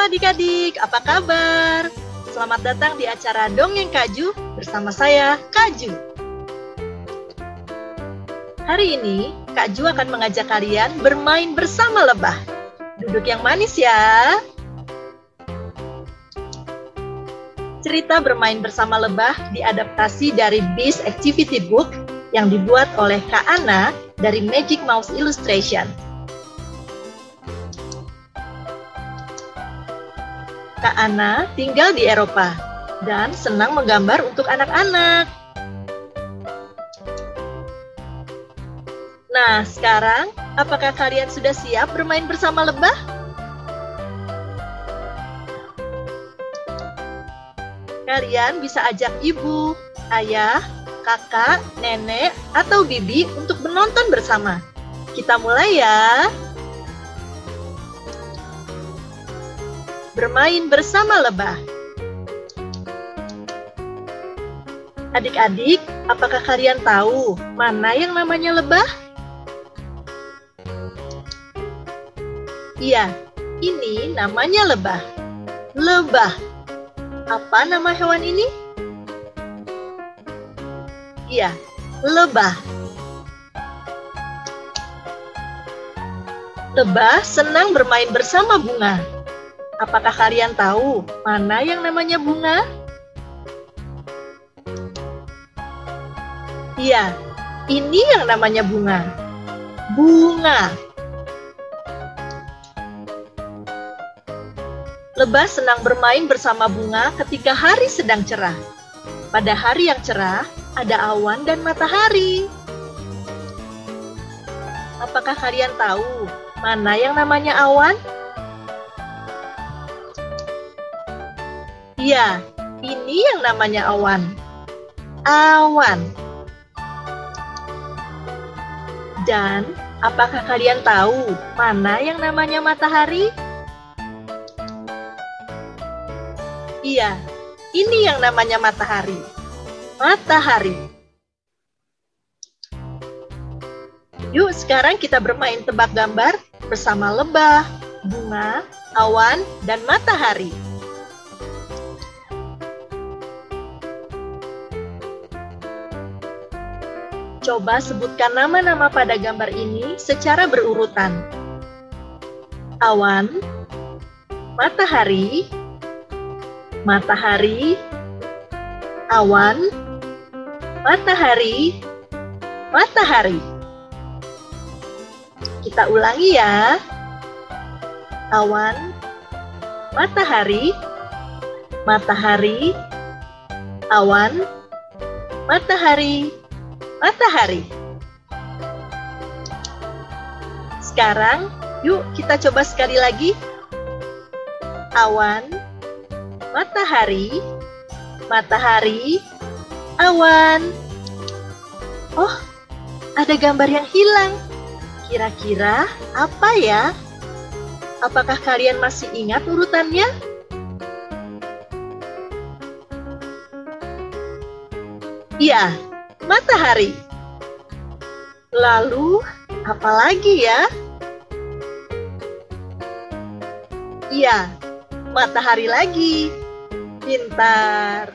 adik-adik, apa kabar? Selamat datang di acara Dongeng Kaju bersama saya, Kaju. Hari ini, Kak Ju akan mengajak kalian bermain bersama lebah. Duduk yang manis ya. Cerita bermain bersama lebah diadaptasi dari Beast Activity Book yang dibuat oleh Kak Ana dari Magic Mouse Illustration. Kak Ana tinggal di Eropa dan senang menggambar untuk anak-anak. Nah, sekarang apakah kalian sudah siap bermain bersama lebah? Kalian bisa ajak ibu, ayah, kakak, nenek, atau bibi untuk menonton bersama. Kita mulai ya. Bermain bersama lebah. Adik-adik, apakah kalian tahu mana yang namanya lebah? Iya, ini namanya lebah. Lebah. Apa nama hewan ini? Iya, lebah. Lebah senang bermain bersama bunga. Apakah kalian tahu mana yang namanya bunga? Iya, ini yang namanya bunga. Bunga. Lebah senang bermain bersama bunga ketika hari sedang cerah. Pada hari yang cerah, ada awan dan matahari. Apakah kalian tahu mana yang namanya awan? Iya, ini yang namanya awan. Awan. Dan apakah kalian tahu mana yang namanya matahari? Iya, ini yang namanya matahari. Matahari. Yuk, sekarang kita bermain tebak gambar bersama lebah, bunga, awan, dan matahari. Coba sebutkan nama-nama pada gambar ini secara berurutan. Awan, matahari, matahari, awan, matahari, matahari. Kita ulangi ya. Awan, matahari, matahari, awan, matahari, matahari. Sekarang, yuk kita coba sekali lagi. Awan, matahari, matahari, awan. Oh, ada gambar yang hilang. Kira-kira apa ya? Apakah kalian masih ingat urutannya? Iya, matahari. Lalu, apa lagi ya? Iya, matahari lagi. Pintar.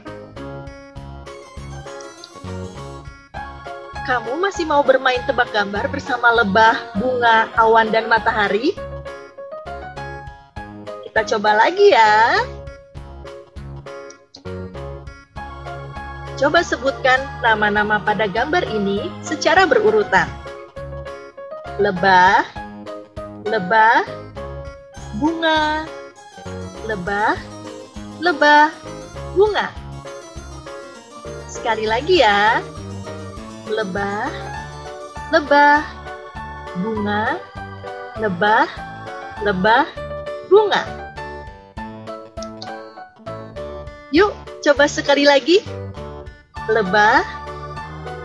Kamu masih mau bermain tebak gambar bersama lebah, bunga, awan, dan matahari? Kita coba lagi ya. Coba sebutkan nama-nama pada gambar ini secara berurutan. Lebah, lebah, bunga, lebah, lebah, bunga. Sekali lagi ya. Lebah, lebah, bunga, lebah, lebah, bunga. Yuk, coba sekali lagi lebah,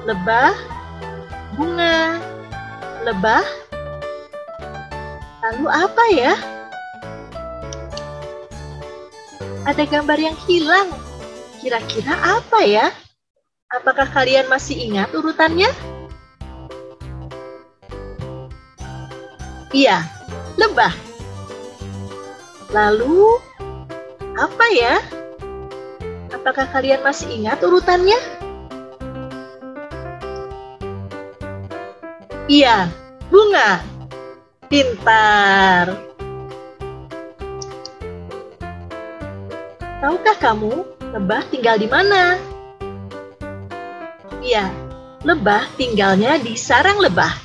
lebah, bunga, lebah. Lalu apa ya? Ada gambar yang hilang. Kira-kira apa ya? Apakah kalian masih ingat urutannya? Iya, lebah. Lalu, Apa ya? Apakah kalian masih ingat urutannya? Iya, bunga. Pintar. Tahukah kamu lebah tinggal di mana? Iya, lebah tinggalnya di sarang lebah.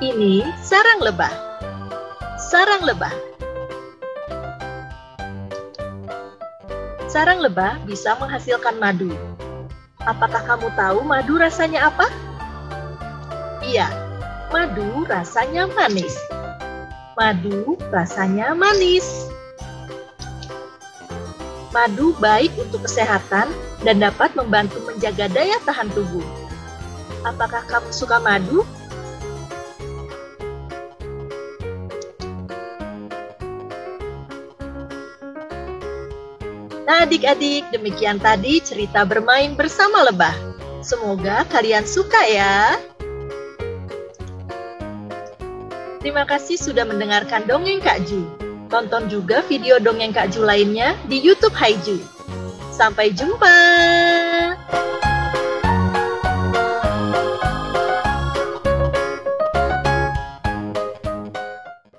Ini sarang lebah. Sarang lebah. Sarang lebah bisa menghasilkan madu. Apakah kamu tahu madu rasanya apa? Iya, madu rasanya manis. Madu rasanya manis. Madu baik untuk kesehatan dan dapat membantu menjaga daya tahan tubuh. Apakah kamu suka madu? Nah adik-adik, demikian tadi cerita bermain bersama lebah. Semoga kalian suka ya. Terima kasih sudah mendengarkan dongeng Kak Ju. Tonton juga video dongeng Kak Ju lainnya di YouTube Haiju. Sampai jumpa.